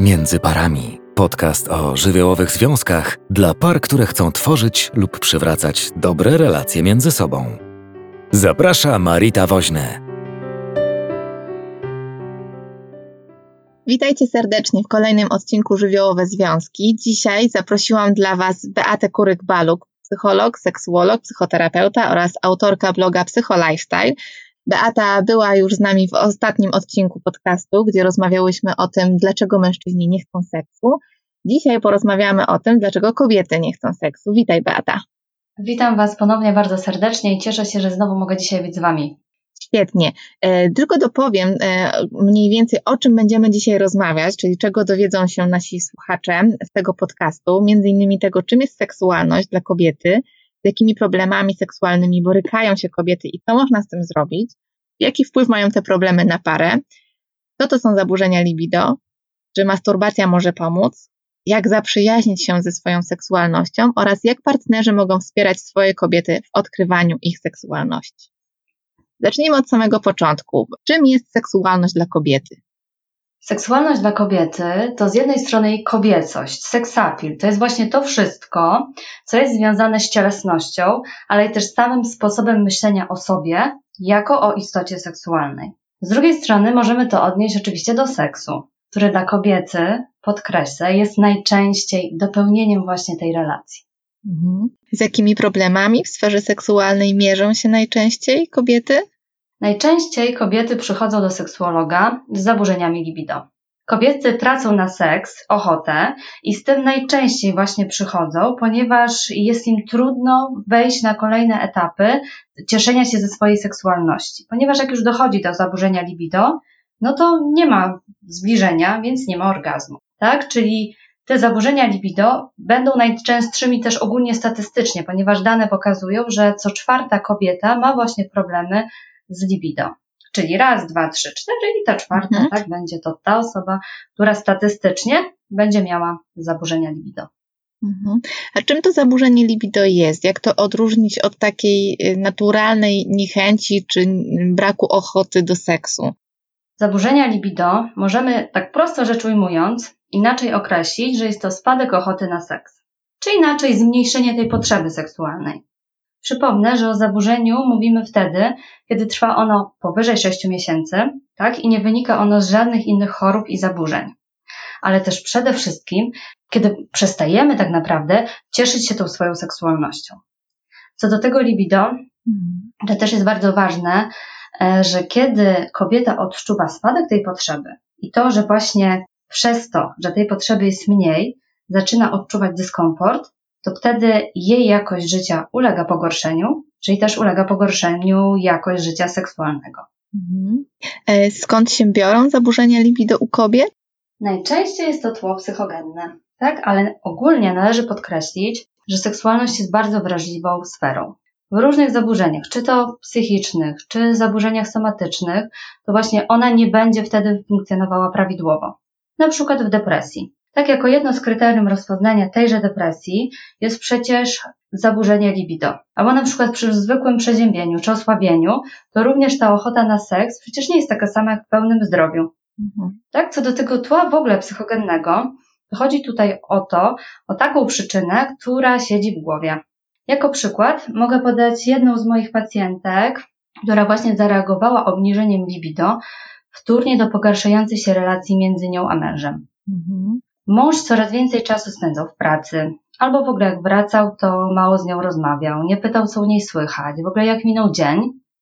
Między parami. Podcast o żywiołowych związkach dla par, które chcą tworzyć lub przywracać dobre relacje między sobą. Zaprasza Marita Woźne. Witajcie serdecznie w kolejnym odcinku Żywiołowe Związki. Dzisiaj zaprosiłam dla Was Beatę Kuryk-Baluk, psycholog, seksuolog, psychoterapeuta oraz autorka bloga Psycholifestyle, Beata była już z nami w ostatnim odcinku podcastu, gdzie rozmawiałyśmy o tym, dlaczego mężczyźni nie chcą seksu. Dzisiaj porozmawiamy o tym, dlaczego kobiety nie chcą seksu. Witaj, Beata. Witam Was ponownie bardzo serdecznie i cieszę się, że znowu mogę dzisiaj być z Wami. Świetnie. E, tylko dopowiem e, mniej więcej o czym będziemy dzisiaj rozmawiać, czyli czego dowiedzą się nasi słuchacze z tego podcastu, między innymi tego, czym jest seksualność dla kobiety, z jakimi problemami seksualnymi borykają się kobiety i co można z tym zrobić, jaki wpływ mają te problemy na parę, co to są zaburzenia libido, czy masturbacja może pomóc, jak zaprzyjaźnić się ze swoją seksualnością oraz jak partnerzy mogą wspierać swoje kobiety w odkrywaniu ich seksualności. Zacznijmy od samego początku. Czym jest seksualność dla kobiety? Seksualność dla kobiety to z jednej strony jej kobiecość, seksapil, to jest właśnie to wszystko, co jest związane z cielesnością, ale też samym sposobem myślenia o sobie jako o istocie seksualnej. Z drugiej strony możemy to odnieść oczywiście do seksu, który dla kobiety, podkreślę, jest najczęściej dopełnieniem właśnie tej relacji. Mhm. Z jakimi problemami w sferze seksualnej mierzą się najczęściej kobiety? Najczęściej kobiety przychodzą do seksuologa z zaburzeniami libido. Kobiety tracą na seks, ochotę i z tym najczęściej właśnie przychodzą, ponieważ jest im trudno wejść na kolejne etapy cieszenia się ze swojej seksualności. Ponieważ jak już dochodzi do zaburzenia libido, no to nie ma zbliżenia, więc nie ma orgazmu. Tak? Czyli te zaburzenia libido będą najczęstszymi też ogólnie statystycznie, ponieważ dane pokazują, że co czwarta kobieta ma właśnie problemy z libido. Czyli raz, dwa, trzy, cztery i ta czwarta, mhm. tak, będzie to ta osoba, która statystycznie będzie miała zaburzenia libido. Mhm. A czym to zaburzenie libido jest? Jak to odróżnić od takiej y, naturalnej niechęci czy braku ochoty do seksu? Zaburzenia libido możemy, tak prosto rzecz ujmując, inaczej określić, że jest to spadek ochoty na seks, czy inaczej zmniejszenie tej potrzeby seksualnej. Przypomnę, że o zaburzeniu mówimy wtedy, kiedy trwa ono powyżej 6 miesięcy, tak, i nie wynika ono z żadnych innych chorób i zaburzeń. Ale też przede wszystkim, kiedy przestajemy tak naprawdę cieszyć się tą swoją seksualnością. Co do tego libido, to też jest bardzo ważne, e, że kiedy kobieta odczuwa spadek tej potrzeby i to, że właśnie przez to, że tej potrzeby jest mniej, zaczyna odczuwać dyskomfort, to wtedy jej jakość życia ulega pogorszeniu, czyli też ulega pogorszeniu jakość życia seksualnego. Mhm. E, skąd się biorą zaburzenia libido u kobiet? Najczęściej jest to tło psychogenne, tak? Ale ogólnie należy podkreślić, że seksualność jest bardzo wrażliwą sferą. W różnych zaburzeniach, czy to psychicznych, czy zaburzeniach somatycznych, to właśnie ona nie będzie wtedy funkcjonowała prawidłowo. Na przykład w depresji. Tak jako jedno z kryterium rozpoznania tejże depresji jest przecież zaburzenie libido. Albo na przykład przy zwykłym przeziębieniu czy osłabieniu, to również ta ochota na seks przecież nie jest taka sama jak w pełnym zdrowiu. Mhm. Tak, co do tego tła w ogóle psychogennego, to chodzi tutaj o to, o taką przyczynę, która siedzi w głowie. Jako przykład mogę podać jedną z moich pacjentek, która właśnie zareagowała obniżeniem libido wtórnie do pogarszającej się relacji między nią a mężem. Mhm. Mąż coraz więcej czasu spędzał w pracy, albo w ogóle jak wracał, to mało z nią rozmawiał, nie pytał, co u niej słychać, w ogóle jak minął dzień.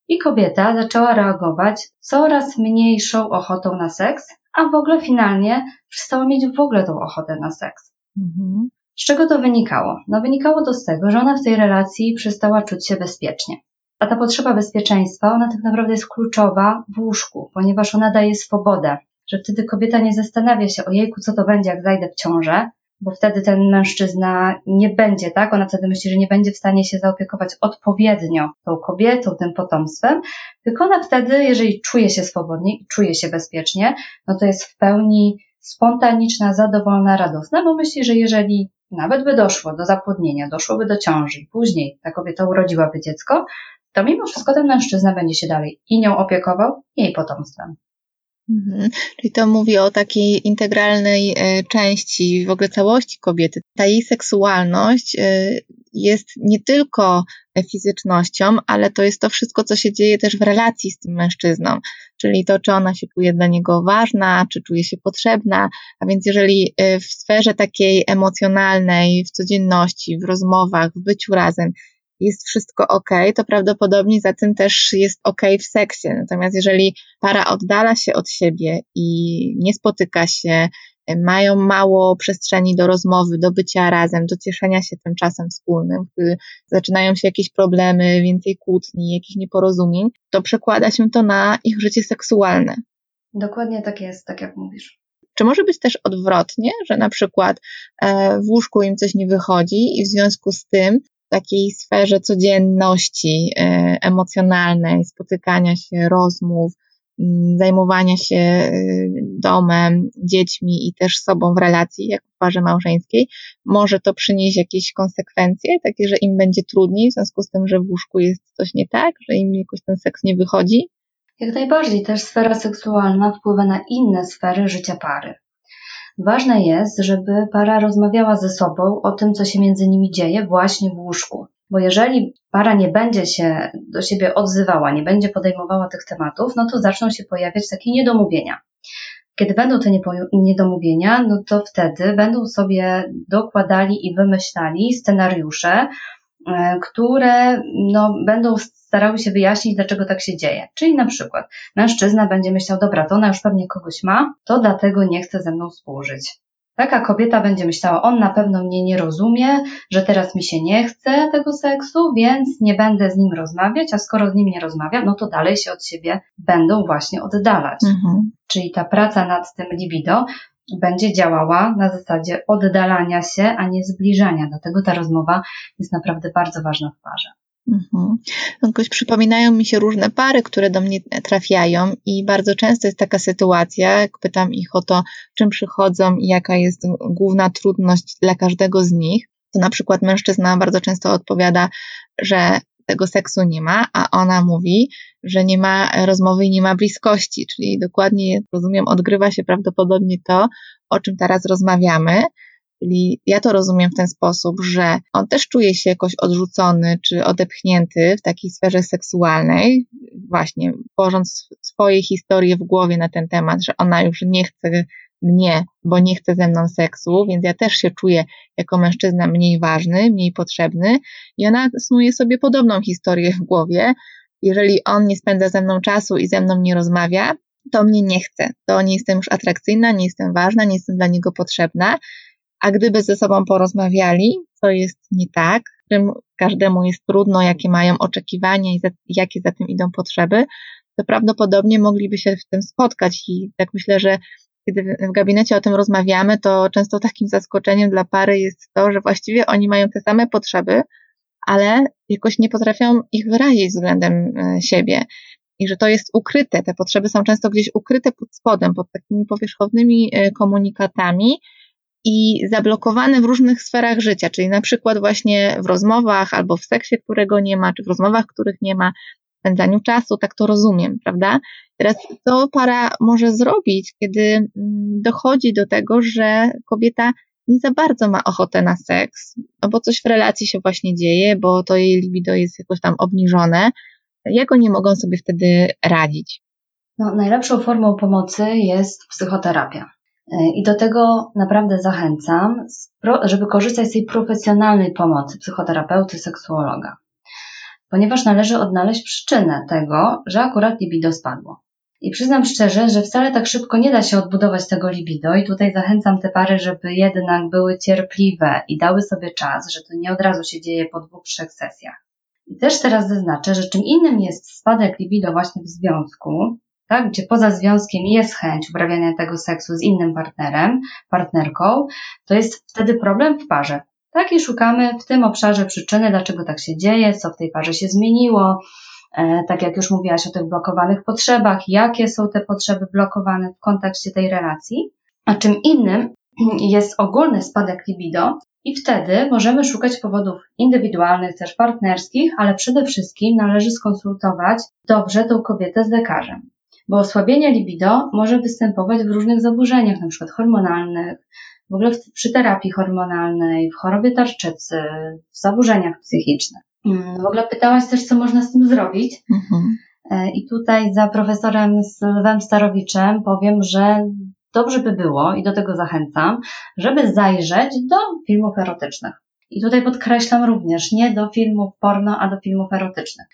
I kobieta zaczęła reagować coraz mniejszą ochotą na seks, a w ogóle finalnie przestała mieć w ogóle tą ochotę na seks. Mhm. Z czego to wynikało? No wynikało to z tego, że ona w tej relacji przestała czuć się bezpiecznie. A ta potrzeba bezpieczeństwa, ona tak naprawdę jest kluczowa w łóżku, ponieważ ona daje swobodę że wtedy kobieta nie zastanawia się, ojejku, co to będzie, jak zajdę w ciążę, bo wtedy ten mężczyzna nie będzie, tak? Ona wtedy myśli, że nie będzie w stanie się zaopiekować odpowiednio tą kobietą, tym potomstwem, tylko ona wtedy, jeżeli czuje się swobodnie i czuje się bezpiecznie, no to jest w pełni spontaniczna, zadowolona, radosna, bo myśli, że jeżeli nawet by doszło do zapłodnienia, doszłoby do ciąży i później ta kobieta urodziłaby dziecko, to mimo wszystko ten mężczyzna będzie się dalej i nią opiekował, i jej potomstwem. Mhm. Czyli to mówi o takiej integralnej e, części w ogóle całości kobiety. Ta jej seksualność e, jest nie tylko fizycznością, ale to jest to wszystko, co się dzieje też w relacji z tym mężczyzną. Czyli to, czy ona się czuje dla niego ważna, czy czuje się potrzebna. A więc jeżeli e, w sferze takiej emocjonalnej, w codzienności, w rozmowach, w byciu razem jest wszystko ok, to prawdopodobnie za tym też jest ok w seksie. Natomiast jeżeli para oddala się od siebie i nie spotyka się, mają mało przestrzeni do rozmowy, do bycia razem, do cieszenia się tym czasem wspólnym, gdy zaczynają się jakieś problemy, więcej kłótni, jakichś nieporozumień, to przekłada się to na ich życie seksualne. Dokładnie tak jest, tak jak mówisz. Czy może być też odwrotnie, że na przykład e, w łóżku im coś nie wychodzi i w związku z tym takiej sferze codzienności e, emocjonalnej, spotykania się, rozmów, mm, zajmowania się e, domem, dziećmi i też sobą w relacji, jak w parze małżeńskiej, może to przynieść jakieś konsekwencje, takie, że im będzie trudniej w związku z tym, że w łóżku jest coś nie tak, że im jakoś ten seks nie wychodzi? Jak najbardziej, też sfera seksualna wpływa na inne sfery życia pary. Ważne jest, żeby para rozmawiała ze sobą o tym, co się między nimi dzieje właśnie w łóżku. Bo jeżeli para nie będzie się do siebie odzywała, nie będzie podejmowała tych tematów, no to zaczną się pojawiać takie niedomówienia. Kiedy będą te niedomówienia, no to wtedy będą sobie dokładali i wymyślali scenariusze, które no, będą starały się wyjaśnić, dlaczego tak się dzieje. Czyli na przykład mężczyzna będzie myślał, dobra, to ona już pewnie kogoś ma, to dlatego nie chce ze mną współżyć. Taka kobieta będzie myślała, on na pewno mnie nie rozumie, że teraz mi się nie chce tego seksu, więc nie będę z nim rozmawiać, a skoro z nim nie rozmawiam, no to dalej się od siebie będą właśnie oddalać. Mhm. Czyli ta praca nad tym libido będzie działała na zasadzie oddalania się, a nie zbliżania. Dlatego ta rozmowa jest naprawdę bardzo ważna w parze. Mhm. Jakoś przypominają mi się różne pary, które do mnie trafiają i bardzo często jest taka sytuacja, jak pytam ich o to, czym przychodzą i jaka jest główna trudność dla każdego z nich, to na przykład mężczyzna bardzo często odpowiada, że tego seksu nie ma, a ona mówi, że nie ma rozmowy i nie ma bliskości, czyli dokładnie, rozumiem, odgrywa się prawdopodobnie to, o czym teraz rozmawiamy, Czyli ja to rozumiem w ten sposób, że on też czuje się jakoś odrzucony czy odepchnięty w takiej sferze seksualnej, właśnie tworząc swoje historie w głowie na ten temat, że ona już nie chce mnie, bo nie chce ze mną seksu, więc ja też się czuję jako mężczyzna mniej ważny, mniej potrzebny i ona snuje sobie podobną historię w głowie. Jeżeli on nie spędza ze mną czasu i ze mną nie rozmawia, to mnie nie chce, to nie jestem już atrakcyjna, nie jestem ważna, nie jestem dla niego potrzebna a gdyby ze sobą porozmawiali, co jest nie tak, czym każdemu jest trudno, jakie mają oczekiwania i za, jakie za tym idą potrzeby, to prawdopodobnie mogliby się w tym spotkać. I tak myślę, że kiedy w gabinecie o tym rozmawiamy, to często takim zaskoczeniem dla pary jest to, że właściwie oni mają te same potrzeby, ale jakoś nie potrafią ich wyrazić względem e, siebie. I że to jest ukryte, te potrzeby są często gdzieś ukryte pod spodem, pod takimi powierzchownymi e, komunikatami, i zablokowane w różnych sferach życia, czyli na przykład właśnie w rozmowach albo w seksie, którego nie ma, czy w rozmowach, których nie ma, spędzaniu czasu, tak to rozumiem, prawda? Teraz co para może zrobić, kiedy mm, dochodzi do tego, że kobieta nie za bardzo ma ochotę na seks, no bo coś w relacji się właśnie dzieje, bo to jej libido jest jakoś tam obniżone. Jak oni mogą sobie wtedy radzić? No, najlepszą formą pomocy jest psychoterapia. I do tego naprawdę zachęcam, żeby korzystać z tej profesjonalnej pomocy psychoterapeuty, seksuologa. Ponieważ należy odnaleźć przyczynę tego, że akurat libido spadło. I przyznam szczerze, że wcale tak szybko nie da się odbudować tego libido i tutaj zachęcam te pary, żeby jednak były cierpliwe i dały sobie czas, że to nie od razu się dzieje po dwóch, trzech sesjach. I też teraz zaznaczę, że czym innym jest spadek libido właśnie w związku, tak, gdzie poza związkiem jest chęć uprawiania tego seksu z innym partnerem, partnerką, to jest wtedy problem w parze. Tak, i szukamy w tym obszarze przyczyny, dlaczego tak się dzieje, co w tej parze się zmieniło, e, tak jak już mówiłaś o tych blokowanych potrzebach, jakie są te potrzeby blokowane w kontekście tej relacji. A czym innym jest ogólny spadek libido, i wtedy możemy szukać powodów indywidualnych, też partnerskich, ale przede wszystkim należy skonsultować dobrze tą kobietę z lekarzem. Bo osłabienie libido może występować w różnych zaburzeniach, przykład hormonalnych, w ogóle przy terapii hormonalnej, w chorobie tarczycy, w zaburzeniach psychicznych. Mm, w ogóle pytałaś też, co można z tym zrobić. Mhm. E, I tutaj za profesorem Sylwem Starowiczem powiem, że dobrze by było, i do tego zachęcam, żeby zajrzeć do filmów erotycznych. I tutaj podkreślam również nie do filmów porno, a do filmów erotycznych.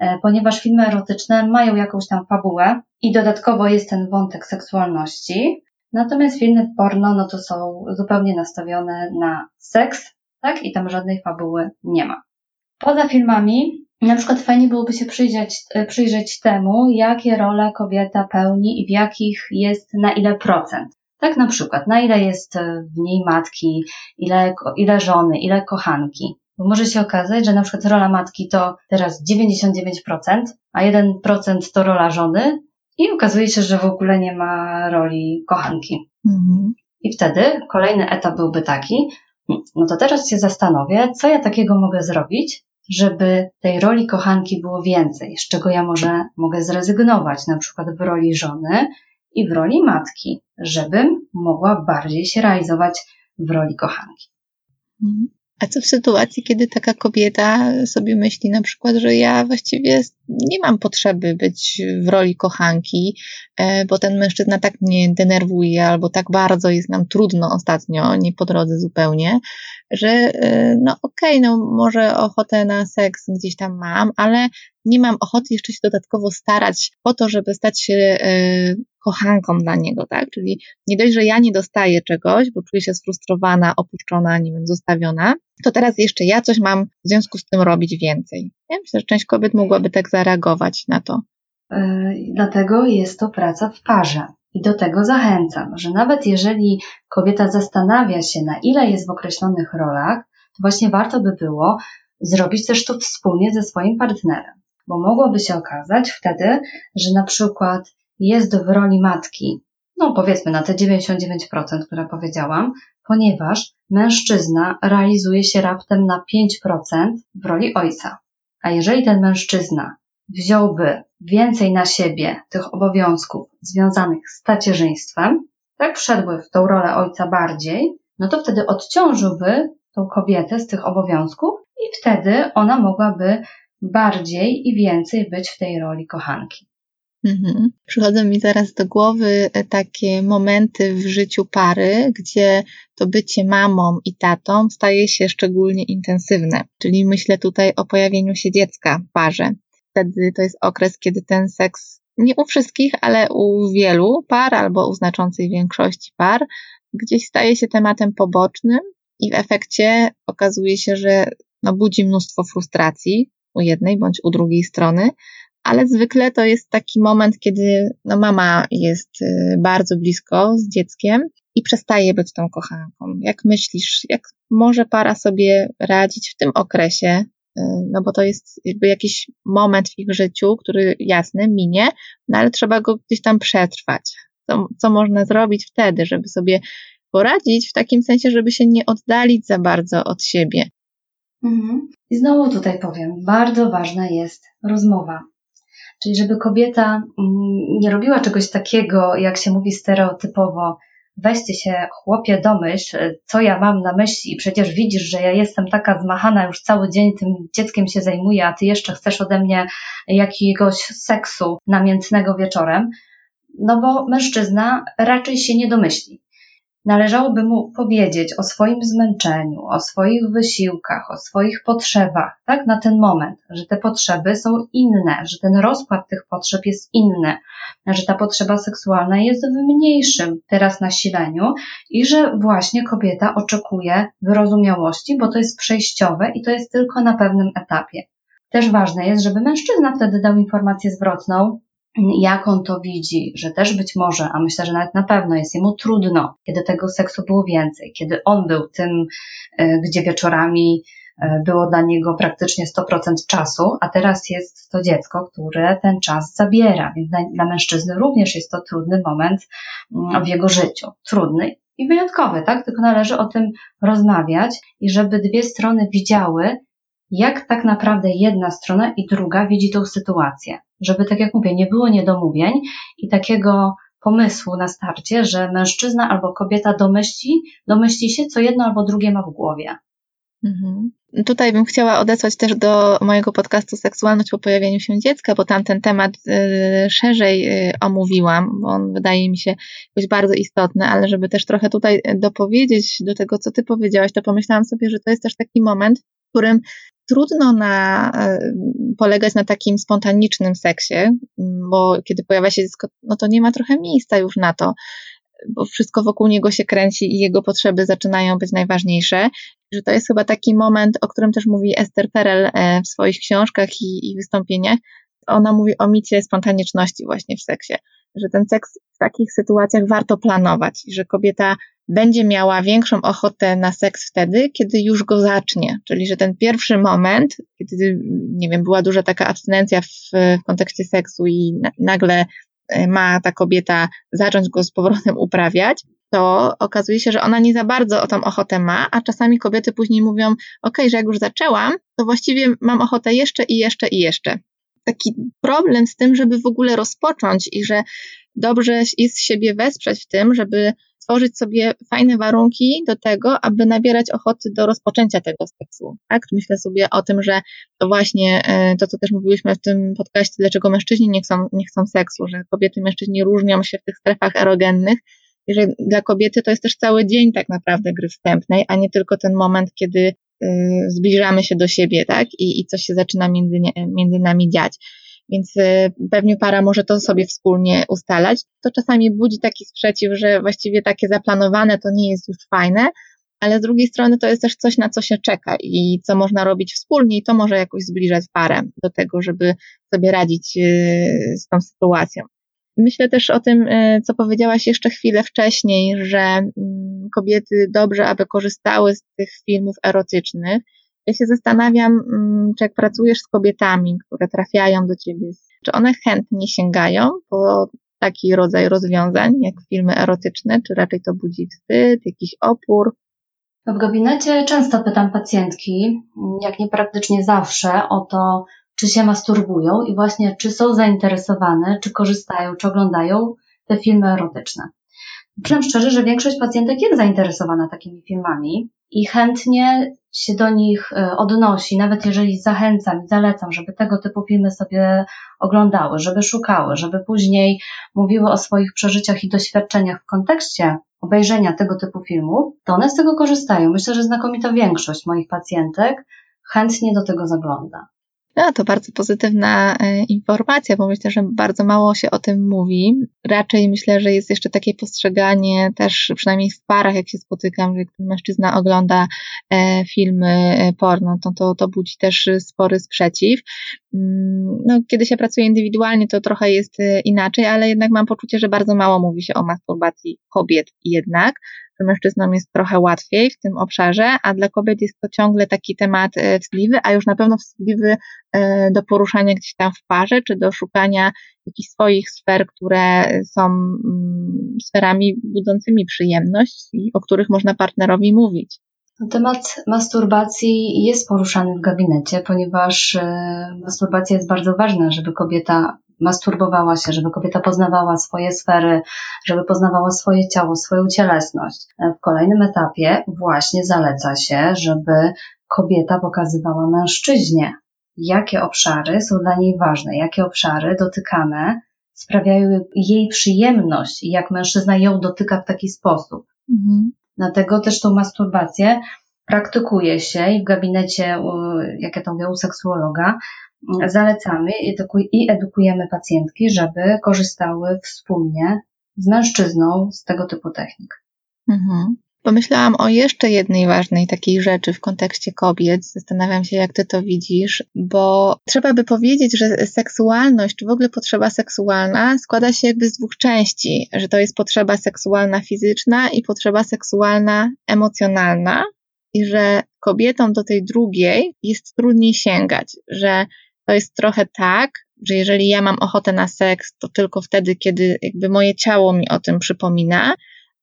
E, ponieważ filmy erotyczne mają jakąś tam fabułę i dodatkowo jest ten wątek seksualności, natomiast filmy porno no to są zupełnie nastawione na seks, tak? I tam żadnej fabuły nie ma. Poza filmami, na przykład fajnie byłoby się przyjrzeć, e, przyjrzeć temu, jakie role kobieta pełni i w jakich jest na ile procent. Tak na przykład, na ile jest e, w niej matki, ile, ile żony, ile kochanki. Bo może się okazać, że na przykład rola matki to teraz 99%, a 1% to rola żony i okazuje się, że w ogóle nie ma roli kochanki. Mhm. I wtedy kolejny etap byłby taki, no to teraz się zastanowię, co ja takiego mogę zrobić, żeby tej roli kochanki było więcej, z czego ja może mogę zrezygnować, na przykład w roli żony i w roli matki, żebym mogła bardziej się realizować w roli kochanki. Mhm. A co w sytuacji, kiedy taka kobieta sobie myśli na przykład, że ja właściwie nie mam potrzeby być w roli kochanki, e, bo ten mężczyzna tak mnie denerwuje, albo tak bardzo jest nam trudno ostatnio, nie po drodze zupełnie, że e, no okej, okay, no może ochotę na seks gdzieś tam mam, ale nie mam ochoty jeszcze się dodatkowo starać o to, żeby stać się e, kochanką dla niego, tak? Czyli nie dość, że ja nie dostaję czegoś, bo czuję się sfrustrowana, opuszczona, nie wiem, zostawiona, to teraz jeszcze ja coś mam w związku z tym robić więcej. Ja myślę, że część kobiet mogłaby tak zareagować na to. Yy, dlatego jest to praca w parze. I do tego zachęcam, że nawet jeżeli kobieta zastanawia się, na ile jest w określonych rolach, to właśnie warto by było zrobić też to wspólnie ze swoim partnerem. Bo mogłoby się okazać wtedy, że na przykład jest w roli matki, no powiedzmy na te 99%, które powiedziałam, ponieważ mężczyzna realizuje się raptem na 5% w roli ojca. A jeżeli ten mężczyzna wziąłby więcej na siebie tych obowiązków związanych z tacierzyństwem, tak wszedłby w tą rolę ojca bardziej, no to wtedy odciążyłby tą kobietę z tych obowiązków i wtedy ona mogłaby bardziej i więcej być w tej roli kochanki. Mhm. Przychodzą mi zaraz do głowy e, takie momenty w życiu pary, gdzie to bycie mamą i tatą staje się szczególnie intensywne. Czyli myślę tutaj o pojawieniu się dziecka w parze. Wtedy to jest okres, kiedy ten seks nie u wszystkich, ale u wielu par albo u znaczącej większości par gdzieś staje się tematem pobocznym i w efekcie okazuje się, że no, budzi mnóstwo frustracji u jednej bądź u drugiej strony, ale zwykle to jest taki moment, kiedy no mama jest y, bardzo blisko z dzieckiem i przestaje być tą kochanką. Jak myślisz, jak może para sobie radzić w tym okresie? Y, no bo to jest jakby jakiś moment w ich życiu, który jasny minie, no ale trzeba go gdzieś tam przetrwać. Co, co można zrobić wtedy, żeby sobie poradzić w takim sensie, żeby się nie oddalić za bardzo od siebie? Mhm. I znowu tutaj powiem, bardzo ważna jest rozmowa. Czyli żeby kobieta mm, nie robiła czegoś takiego, jak się mówi stereotypowo, weźcie się chłopie domyśl, co ja mam na myśli przecież widzisz, że ja jestem taka zmachana, już cały dzień tym dzieckiem się zajmuję, a ty jeszcze chcesz ode mnie jakiegoś seksu namiętnego wieczorem. No bo mężczyzna raczej się nie domyśli należałoby mu powiedzieć o swoim zmęczeniu, o swoich wysiłkach, o swoich potrzebach, tak, na ten moment, że te potrzeby są inne, że ten rozkład tych potrzeb jest inny, że ta potrzeba seksualna jest w mniejszym teraz nasileniu i że właśnie kobieta oczekuje wyrozumiałości, bo to jest przejściowe i to jest tylko na pewnym etapie. Też ważne jest, żeby mężczyzna wtedy dał informację zwrotną, jak on to widzi, że też być może, a myślę, że nawet na pewno jest jemu trudno, kiedy tego seksu było więcej, kiedy on był tym, e, gdzie wieczorami e, było dla niego praktycznie 100% czasu, a teraz jest to dziecko, które ten czas zabiera, więc dla, mężczyzny również jest to trudny moment mm, w jego życiu. Trudny i wyjątkowy, tak? Tylko należy o tym rozmawiać i żeby dwie strony widziały, jak tak naprawdę jedna strona i druga widzi tą sytuację. Żeby, tak jak mówię, nie było niedomówień i takiego pomysłu na starcie, że mężczyzna albo kobieta domyśli, domyśli się, co jedno albo drugie ma w głowie. Mhm. Tutaj bym chciała odesłać też do mojego podcastu Seksualność po pojawieniu się dziecka, bo tam ten temat y, szerzej y, omówiłam, bo on wydaje mi się jakoś bardzo istotny, ale żeby też trochę tutaj dopowiedzieć do tego, co ty powiedziałaś, to pomyślałam sobie, że to jest też taki moment, w którym trudno na, polegać na takim spontanicznym seksie, bo kiedy pojawia się dziecko, no to nie ma trochę miejsca już na to, bo wszystko wokół niego się kręci i jego potrzeby zaczynają być najważniejsze. Że to jest chyba taki moment, o którym też mówi Esther Perel e, w swoich książkach i, i wystąpieniach. Ona mówi o micie spontaniczności właśnie w seksie, że ten seks w takich sytuacjach warto planować że kobieta będzie miała większą ochotę na seks wtedy, kiedy już go zacznie. Czyli, że ten pierwszy moment, kiedy, nie wiem, była duża taka abstynencja w, w kontekście seksu i na, nagle E, ma ta kobieta zacząć go z powrotem uprawiać, to okazuje się, że ona nie za bardzo o tą ochotę ma, a czasami kobiety później mówią, ok, że jak już zaczęłam, to właściwie mam ochotę jeszcze i jeszcze i jeszcze. Taki problem z tym, żeby w ogóle rozpocząć i że dobrze jest siebie wesprzeć w tym, żeby stworzyć sobie fajne warunki do tego, aby nabierać ochoty do rozpoczęcia tego seksu. Tak? Myślę sobie o tym, że to właśnie e, to, co też mówiłyśmy w tym podcaście, dlaczego mężczyźni nie chcą, nie chcą seksu, że kobiety i mężczyźni różnią się w tych strefach erogennych i że dla kobiety to jest też cały dzień tak naprawdę gry wstępnej, a nie tylko ten moment, kiedy y, zbliżamy się do siebie, tak? I, i coś się zaczyna między, między nami dziać więc y, pewnie para może to sobie wspólnie ustalać. To czasami budzi taki sprzeciw, że właściwie takie zaplanowane to nie jest już fajne, ale z drugiej strony to jest też coś, na co się czeka i co można robić wspólnie i to może jakoś zbliżać parę do tego, żeby sobie radzić y, z tą sytuacją. Myślę też o tym, y, co powiedziałaś jeszcze chwilę wcześniej, że mm, kobiety dobrze, aby korzystały z tych filmów erotycznych, ja się zastanawiam, mm, czy jak pracujesz z kobietami, które trafiają do ciebie, czy one chętnie sięgają po taki rodzaj rozwiązań, jak filmy erotyczne, czy raczej to budzi wstyd, jakiś opór? W gabinecie często pytam pacjentki, jak nie praktycznie zawsze, o to, czy się masturbują i właśnie czy są zainteresowane, czy korzystają, czy oglądają te filmy erotyczne. Przyznam szczerze, że większość pacjentek jest zainteresowana takimi filmami i chętnie się do nich e, odnosi, nawet jeżeli zachęcam i zalecam, żeby tego typu filmy sobie oglądały, żeby szukały, żeby później mówiły o swoich przeżyciach i doświadczeniach w kontekście obejrzenia tego typu filmów, to one z tego korzystają. Myślę, że znakomita większość moich pacjentek chętnie do tego zagląda. No, to bardzo pozytywna e, informacja, bo myślę, że bardzo mało się o tym mówi. Raczej myślę, że jest jeszcze takie postrzeganie też, przynajmniej w parach, jak się spotykam, że jak mężczyzna ogląda e, filmy e, porno, to, to, to budzi też spory sprzeciw. Mm, no, kiedy się pracuje indywidualnie, to trochę jest inaczej, ale jednak mam poczucie, że bardzo mało mówi się o masturbacji kobiet jednak że mężczyznom jest trochę łatwiej w tym obszarze, a dla kobiet jest to ciągle taki temat e, wstydliwy, a już na pewno wstydliwy e, do poruszania gdzieś tam w parze, czy do szukania jakichś swoich sfer, które są mm, sferami budzącymi przyjemność i o których można partnerowi mówić. Temat masturbacji jest poruszany w gabinecie, ponieważ e, masturbacja jest bardzo ważna, żeby kobieta masturbowała się, żeby kobieta poznawała swoje sfery, żeby poznawała swoje ciało, swoją cielesność. W kolejnym etapie właśnie zaleca się, żeby kobieta pokazywała mężczyźnie, jakie obszary są dla niej ważne, jakie obszary dotykane sprawiają jej przyjemność i jak mężczyzna ją dotyka w taki sposób. Mhm. Dlatego też tą masturbację praktykuje się i w gabinecie, jak ja to mówię, u seksuologa, zalecamy i edukujemy pacjentki, żeby korzystały wspólnie z mężczyzną z tego typu technik. Mhm. Pomyślałam o jeszcze jednej ważnej takiej rzeczy w kontekście kobiet. Zastanawiam się, jak ty to widzisz, bo trzeba by powiedzieć, że seksualność, czy w ogóle potrzeba seksualna, składa się jakby z dwóch części, że to jest potrzeba seksualna fizyczna i potrzeba seksualna emocjonalna, i że kobietom do tej drugiej jest trudniej sięgać, że to jest trochę tak, że jeżeli ja mam ochotę na seks, to tylko wtedy, kiedy jakby moje ciało mi o tym przypomina,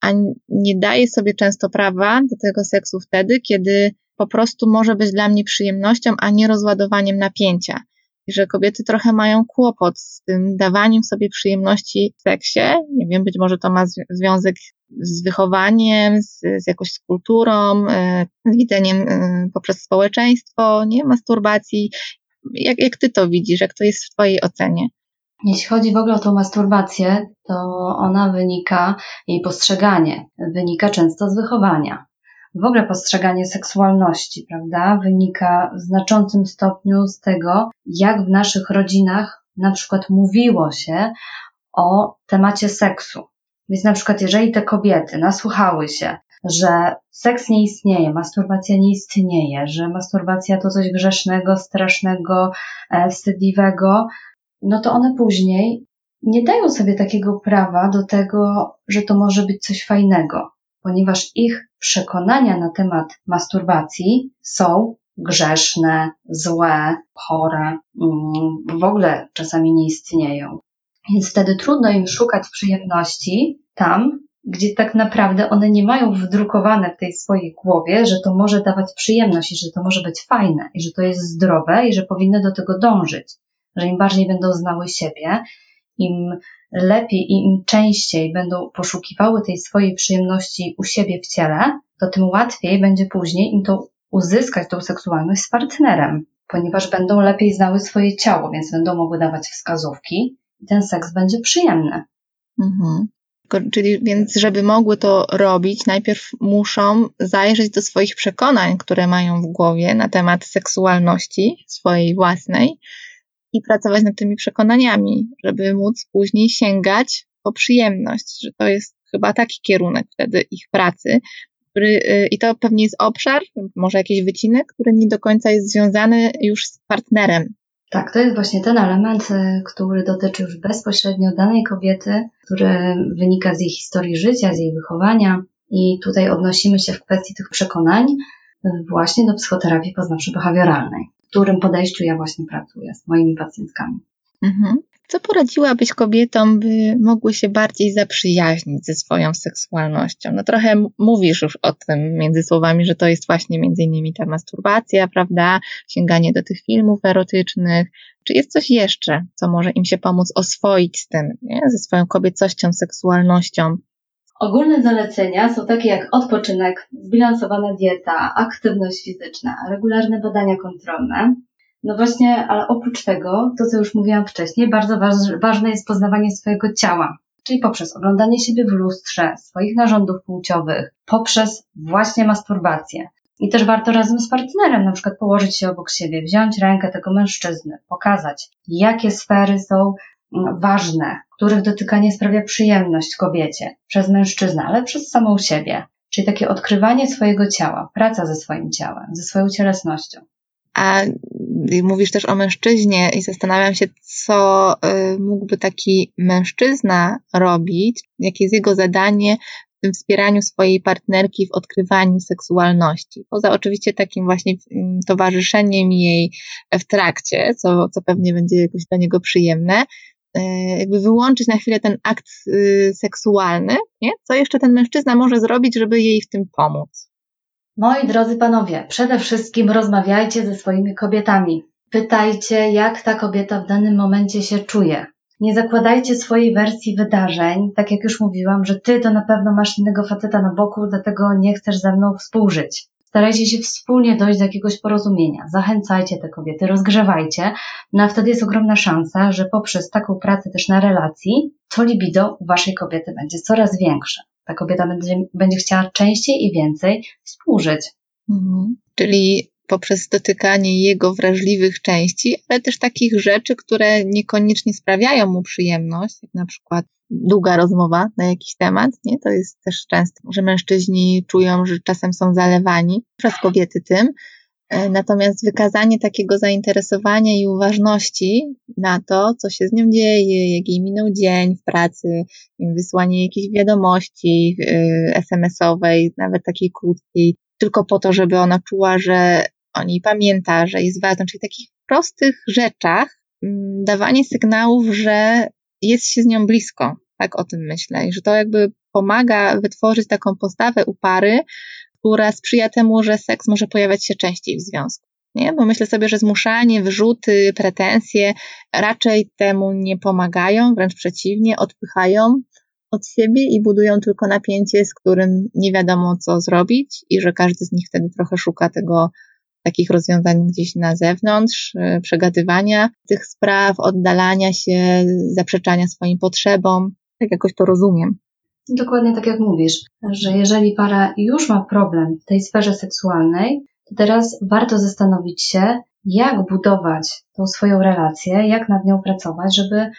a nie daję sobie często prawa do tego seksu wtedy, kiedy po prostu może być dla mnie przyjemnością, a nie rozładowaniem napięcia. I że kobiety trochę mają kłopot z tym dawaniem sobie przyjemności w seksie. Nie wiem, być może to ma związek z wychowaniem, z, z jakąś kulturą, e, z widzeniem e, poprzez społeczeństwo, nie, masturbacji. Jak, jak ty to widzisz, jak to jest w twojej ocenie? Jeśli chodzi w ogóle o tą masturbację, to ona wynika, jej postrzeganie wynika często z wychowania. W ogóle postrzeganie seksualności, prawda, wynika w znaczącym stopniu z tego, jak w naszych rodzinach na przykład mówiło się o temacie seksu. Więc na przykład, jeżeli te kobiety nasłuchały się, że seks nie istnieje, masturbacja nie istnieje, że masturbacja to coś grzesznego, strasznego, e, wstydliwego, no to one później nie dają sobie takiego prawa do tego, że to może być coś fajnego, ponieważ ich przekonania na temat masturbacji są grzeszne, złe, chore, mm, w ogóle czasami nie istnieją. Więc wtedy trudno im szukać przyjemności tam, gdzie tak naprawdę one nie mają wdrukowane w tej swojej głowie, że to może dawać przyjemność i że to może być fajne i że to jest zdrowe i że powinny do tego dążyć że im bardziej będą znały siebie, im lepiej i im częściej będą poszukiwały tej swojej przyjemności u siebie w ciele, to tym łatwiej będzie później im to uzyskać tą seksualność z partnerem, ponieważ będą lepiej znały swoje ciało, więc będą mogły dawać wskazówki i ten seks będzie przyjemny. Mhm. Czyli więc, żeby mogły to robić, najpierw muszą zajrzeć do swoich przekonań, które mają w głowie na temat seksualności swojej własnej, i pracować nad tymi przekonaniami, żeby móc później sięgać po przyjemność, że to jest chyba taki kierunek wtedy ich pracy, który, y, i to pewnie jest obszar, może jakiś wycinek, który nie do końca jest związany już z partnerem. Tak, to jest właśnie ten element, y, który dotyczy już bezpośrednio danej kobiety, który wynika z jej historii życia, z jej wychowania. I tutaj odnosimy się w kwestii tych przekonań właśnie do psychoterapii poznawczo-behawioralnej którym podejściu ja właśnie pracuję z moimi pacjentkami. Mhm. Co poradziłabyś kobietom, by mogły się bardziej zaprzyjaźnić ze swoją seksualnością? No trochę mówisz już o tym między słowami, że to jest właśnie między innymi ta masturbacja, prawda? Sięganie do tych filmów erotycznych. Czy jest coś jeszcze, co może im się pomóc oswoić z tym, nie? ze swoją kobiecością, seksualnością? Ogólne zalecenia są takie jak odpoczynek, zbilansowana dieta, aktywność fizyczna, regularne badania kontrolne. No właśnie, ale oprócz tego, to co już mówiłam wcześniej, bardzo ważne jest poznawanie swojego ciała, czyli poprzez oglądanie siebie w lustrze, swoich narządów płciowych, poprzez właśnie masturbację. I też warto razem z partnerem na przykład położyć się obok siebie, wziąć rękę tego mężczyzny, pokazać, jakie sfery są ważne, których dotykanie sprawia przyjemność kobiecie przez mężczyznę, ale przez samą siebie. Czyli takie odkrywanie swojego ciała, praca ze swoim ciałem, ze swoją cielesnością. A mówisz też o mężczyźnie i zastanawiam się, co y, mógłby taki mężczyzna robić, jakie jest jego zadanie w tym wspieraniu swojej partnerki w odkrywaniu seksualności. Poza oczywiście takim właśnie mm, towarzyszeniem jej w trakcie, co, co pewnie będzie jakoś dla niego przyjemne, E, jakby wyłączyć na chwilę ten akt y, seksualny, nie? co jeszcze ten mężczyzna może zrobić, żeby jej w tym pomóc? Moi drodzy panowie, przede wszystkim rozmawiajcie ze swoimi kobietami. Pytajcie, jak ta kobieta w danym momencie się czuje. Nie zakładajcie swojej wersji wydarzeń, tak jak już mówiłam, że ty to na pewno masz innego faceta na boku, dlatego nie chcesz ze mną współżyć. Starajcie się wspólnie dojść do jakiegoś porozumienia. Zachęcajcie te kobiety, rozgrzewajcie. No a wtedy jest ogromna szansa, że poprzez taką pracę też na relacji, to libido waszej kobiety będzie coraz większe. Ta kobieta będzie, będzie chciała częściej i więcej współżyć. Mhm. Czyli poprzez dotykanie jego wrażliwych części, ale też takich rzeczy, które niekoniecznie sprawiają mu przyjemność, jak na przykład długa rozmowa na jakiś temat, nie? To jest też często, że mężczyźni czują, że czasem są zalewani przez kobiety tym. E, natomiast wykazanie takiego zainteresowania i uważności na to, co się z nią dzieje, jak jej minął dzień w pracy, wysłanie jakiejś wiadomości e, SMS-owej, nawet takiej krótkiej, tylko po to, żeby ona czuła, że o niej pamięta, że jest ważna, czyli takich prostych rzeczach, dawanie sygnałów, że jest się z nią blisko, tak o tym myślę, i że to jakby pomaga wytworzyć taką postawę u pary, która sprzyja temu, że seks może pojawiać się częściej w związku. Nie? Bo myślę sobie, że zmuszanie, wyrzuty, pretensje raczej temu nie pomagają, wręcz przeciwnie, odpychają od siebie i budują tylko napięcie, z którym nie wiadomo co zrobić i że każdy z nich wtedy trochę szuka tego takich rozwiązań gdzieś na zewnątrz, y, przegadywania tych spraw, oddalania się, zaprzeczania swoim potrzebom. Tak jakoś to rozumiem. Dokładnie tak jak mówisz, że jeżeli para już ma problem w tej sferze seksualnej, to teraz warto zastanowić się, jak budować tą swoją relację, jak nad nią pracować, żeby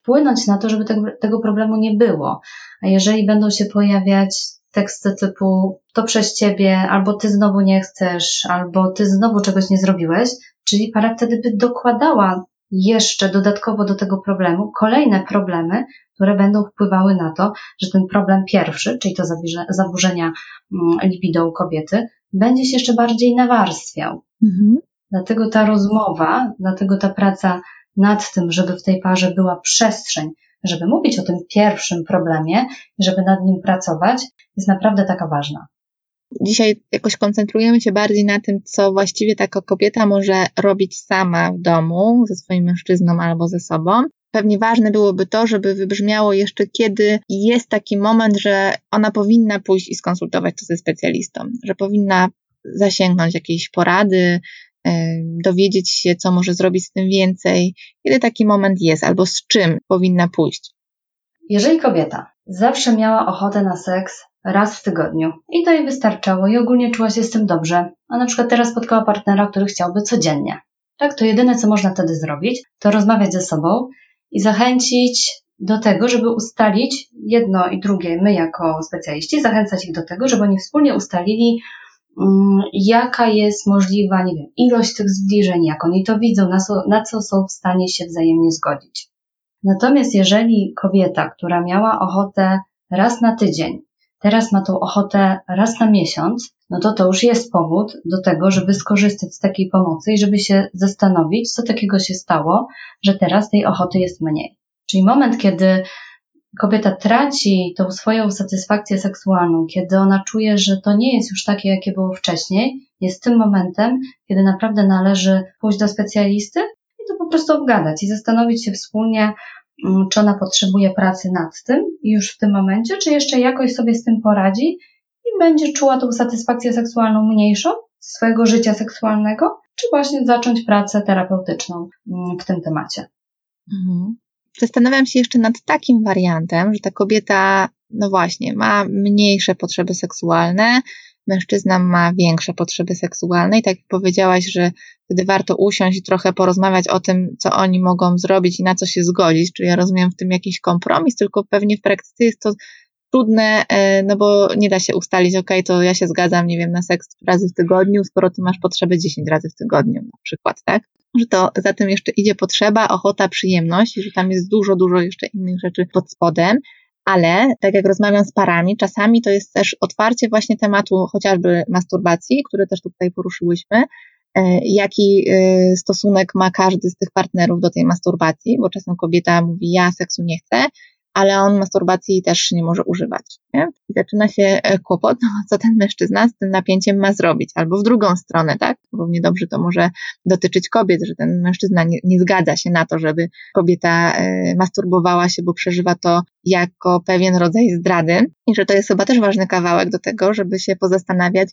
wpłynąć na to, żeby tego, tego problemu nie było. A jeżeli będą się pojawiać teksty typu to przez ciebie, albo ty znowu nie chcesz, albo ty znowu czegoś nie zrobiłeś, czyli para wtedy by dokładała jeszcze dodatkowo do tego problemu kolejne problemy, które będą wpływały na to, że ten problem pierwszy, czyli to zaburzenia mm, libido u kobiety, będzie się jeszcze bardziej nawarstwiał. Mhm. Dlatego ta rozmowa, dlatego ta praca nad tym, żeby w tej parze była przestrzeń, żeby mówić o tym pierwszym problemie, żeby nad nim pracować, jest naprawdę taka ważna. Dzisiaj jakoś koncentrujemy się bardziej na tym, co właściwie taka kobieta może robić sama w domu ze swoim mężczyzną albo ze sobą. Pewnie ważne byłoby to, żeby wybrzmiało jeszcze, kiedy jest taki moment, że ona powinna pójść i skonsultować to ze specjalistą, że powinna zasięgnąć jakiejś porady, dowiedzieć się, co może zrobić z tym więcej, kiedy taki moment jest, albo z czym powinna pójść. Jeżeli kobieta zawsze miała ochotę na seks raz w tygodniu i to jej wystarczało i ogólnie czuła się z tym dobrze, a na przykład teraz spotkała partnera, który chciałby codziennie, tak, to jedyne, co można wtedy zrobić, to rozmawiać ze sobą i zachęcić do tego, żeby ustalić jedno i drugie, my jako specjaliści, zachęcać ich do tego, żeby oni wspólnie ustalili, Mm, jaka jest możliwa, nie wiem, ilość tych zbliżeń, jak oni to widzą, na co, na co są w stanie się wzajemnie zgodzić. Natomiast jeżeli kobieta, która miała ochotę raz na tydzień, teraz ma tą ochotę raz na miesiąc, no to to już jest powód do tego, żeby skorzystać z takiej pomocy i żeby się zastanowić, co takiego się stało, że teraz tej ochoty jest mniej. Czyli moment, kiedy kobieta traci tą swoją satysfakcję seksualną, kiedy ona czuje, że to nie jest już takie, jakie było wcześniej, jest tym momentem, kiedy naprawdę należy pójść do specjalisty i to po prostu obgadać i zastanowić się wspólnie, mm, czy ona potrzebuje pracy nad tym już w tym momencie, czy jeszcze jakoś sobie z tym poradzi i będzie czuła tą satysfakcję seksualną mniejszą swojego życia seksualnego, czy właśnie zacząć pracę terapeutyczną mm, w tym temacie. Mhm. Zastanawiam się jeszcze nad takim wariantem, że ta kobieta, no właśnie, ma mniejsze potrzeby seksualne, mężczyzna ma większe potrzeby seksualne i tak jak powiedziałaś, że wtedy warto usiąść i trochę porozmawiać o tym, co oni mogą zrobić i na co się zgodzić, czyli ja rozumiem w tym jakiś kompromis, tylko pewnie w praktyce jest to trudne, e, no bo nie da się ustalić, ok, to ja się zgadzam, nie wiem, na seks razy w tygodniu, skoro ty masz potrzebę 10 razy w tygodniu na przykład, tak? że to za tym jeszcze idzie potrzeba, ochota, przyjemność i że tam jest dużo, dużo jeszcze innych rzeczy pod spodem. Ale tak jak rozmawiam z parami, czasami to jest też otwarcie właśnie tematu chociażby masturbacji, który też tutaj poruszyłyśmy, e, jaki e, stosunek ma każdy z tych partnerów do tej masturbacji, bo czasem kobieta mówi, ja seksu nie chcę, ale on masturbacji też nie może używać. Nie? I zaczyna się e, kłopot, no, co ten mężczyzna z tym napięciem ma zrobić, albo w drugą stronę, tak? Równie dobrze to może dotyczyć kobiet, że ten mężczyzna nie, nie zgadza się na to, żeby kobieta e, masturbowała się, bo przeżywa to jako pewien rodzaj zdrady i że to jest chyba też ważny kawałek do tego, żeby się pozastanawiać,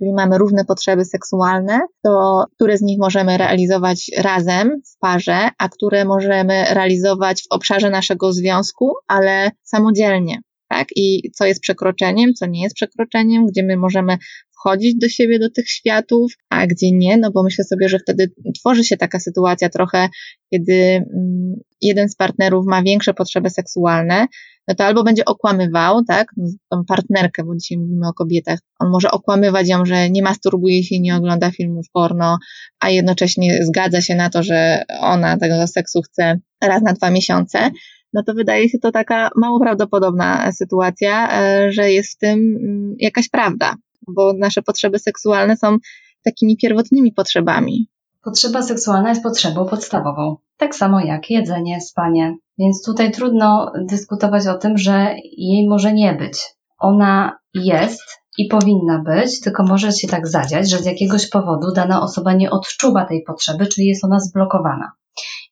jeżeli mamy różne potrzeby seksualne, to które z nich możemy realizować razem w parze, a które możemy realizować w obszarze naszego związku, ale samodzielnie. Tak? I co jest przekroczeniem, co nie jest przekroczeniem, gdzie my możemy wchodzić do siebie, do tych światów, a gdzie nie, no bo myślę sobie, że wtedy tworzy się taka sytuacja trochę, kiedy mm, jeden z partnerów ma większe potrzeby seksualne, no to albo będzie okłamywał, tak, no, tą partnerkę, bo dzisiaj mówimy o kobietach, on może okłamywać ją, że nie masturbuje się, nie ogląda filmów porno, a jednocześnie zgadza się na to, że ona tego seksu chce raz na dwa miesiące, no to wydaje się to taka mało prawdopodobna sytuacja, e, że jest w tym mm, jakaś prawda, bo nasze potrzeby seksualne są takimi pierwotnymi potrzebami. Potrzeba seksualna jest potrzebą podstawową, tak samo jak jedzenie, spanie. Więc tutaj trudno dyskutować o tym, że jej może nie być. Ona jest i powinna być, tylko może się tak zadziać, że z jakiegoś powodu dana osoba nie odczuwa tej potrzeby, czyli jest ona zblokowana.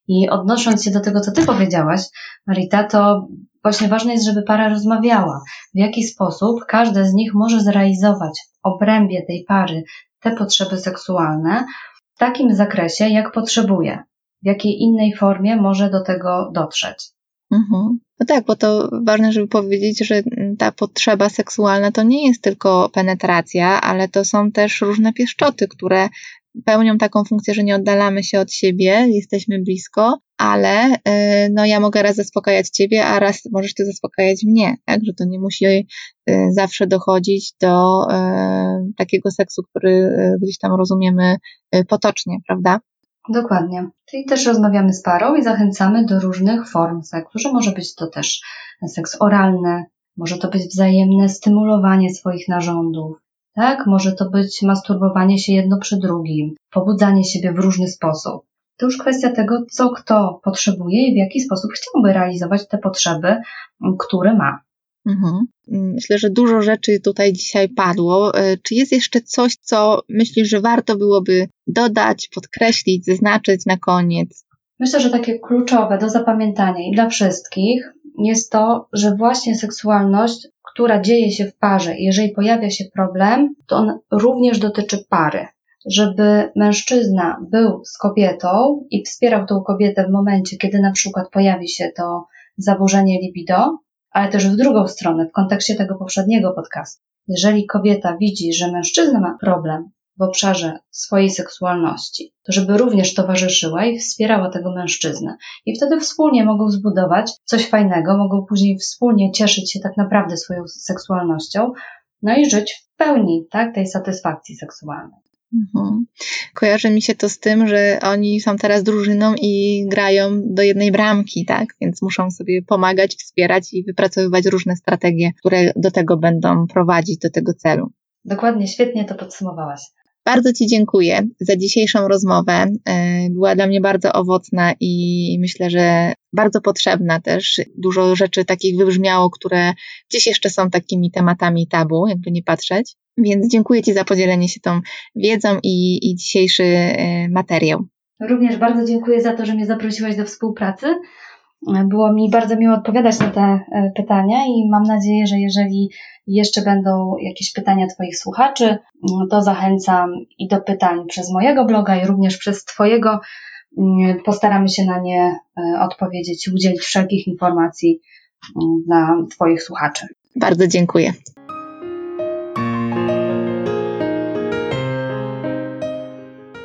I odnosząc się do tego, co Ty powiedziałaś, Marita, to właśnie ważne jest, żeby para rozmawiała, w jaki sposób każda z nich może zrealizować w obrębie tej pary te potrzeby seksualne w takim zakresie, jak potrzebuje, w jakiej innej formie może do tego dotrzeć. Mhm. No tak, bo to ważne, żeby powiedzieć, że ta potrzeba seksualna to nie jest tylko penetracja, ale to są też różne pieszczoty, które pełnią taką funkcję, że nie oddalamy się od siebie, jesteśmy blisko, ale y, no ja mogę raz zaspokajać ciebie, a raz możesz ty zaspokajać mnie, tak? Że to nie musi y, zawsze dochodzić do y, takiego seksu, który gdzieś tam rozumiemy potocznie, prawda? Dokładnie. Czyli też rozmawiamy z parą i zachęcamy do różnych form seksu, że może być to też seks oralny, może to być wzajemne stymulowanie swoich narządów, tak? Może to być masturbowanie się jedno przy drugim, pobudzanie siebie w różny sposób. To już kwestia tego, co kto potrzebuje i w jaki sposób chciałby realizować te potrzeby, które ma. Mhm. Myślę, że dużo rzeczy tutaj dzisiaj padło. E, czy jest jeszcze coś, co myślisz, że warto byłoby dodać, podkreślić, zaznaczyć na koniec? Myślę, że takie kluczowe do zapamiętania i dla wszystkich jest to, że właśnie seksualność, która dzieje się w parze, jeżeli pojawia się problem, to on również dotyczy pary. Żeby mężczyzna był z kobietą i wspierał tą kobietę w momencie, kiedy na przykład pojawi się to zaburzenie libido, ale też w drugą stronę, w kontekście tego poprzedniego podcastu. Jeżeli kobieta widzi, że mężczyzna ma problem w obszarze swojej seksualności, to żeby również towarzyszyła i wspierała tego mężczyznę. I wtedy wspólnie mogą zbudować coś fajnego, mogą później wspólnie cieszyć się tak naprawdę swoją seksualnością, no i żyć w pełni tak, tej satysfakcji seksualnej. Mhm. Kojarzy mi się to z tym, że oni są teraz drużyną i grają do jednej bramki, tak? Więc muszą sobie pomagać, wspierać i wypracowywać różne strategie, które do tego będą prowadzić, do tego celu. Dokładnie, świetnie to podsumowałaś. Bardzo Ci dziękuję za dzisiejszą rozmowę. E, była dla mnie bardzo owocna i myślę, że bardzo potrzebna też. Dużo rzeczy takich wybrzmiało, które gdzieś jeszcze są takimi tematami tabu, jakby nie patrzeć. Więc dziękuję Ci za podzielenie się tą wiedzą i, i dzisiejszy e, materiał. Również bardzo dziękuję za to, że mnie zaprosiłaś do współpracy. Było mi bardzo miło odpowiadać na te e, pytania i mam nadzieję, że jeżeli jeszcze będą jakieś pytania Twoich słuchaczy, to zachęcam i do pytań przez mojego bloga i również przez Twojego. Mm, postaramy się na nie e, odpowiedzieć i udzielić wszelkich informacji mm, dla Twoich słuchaczy. Bardzo dziękuję.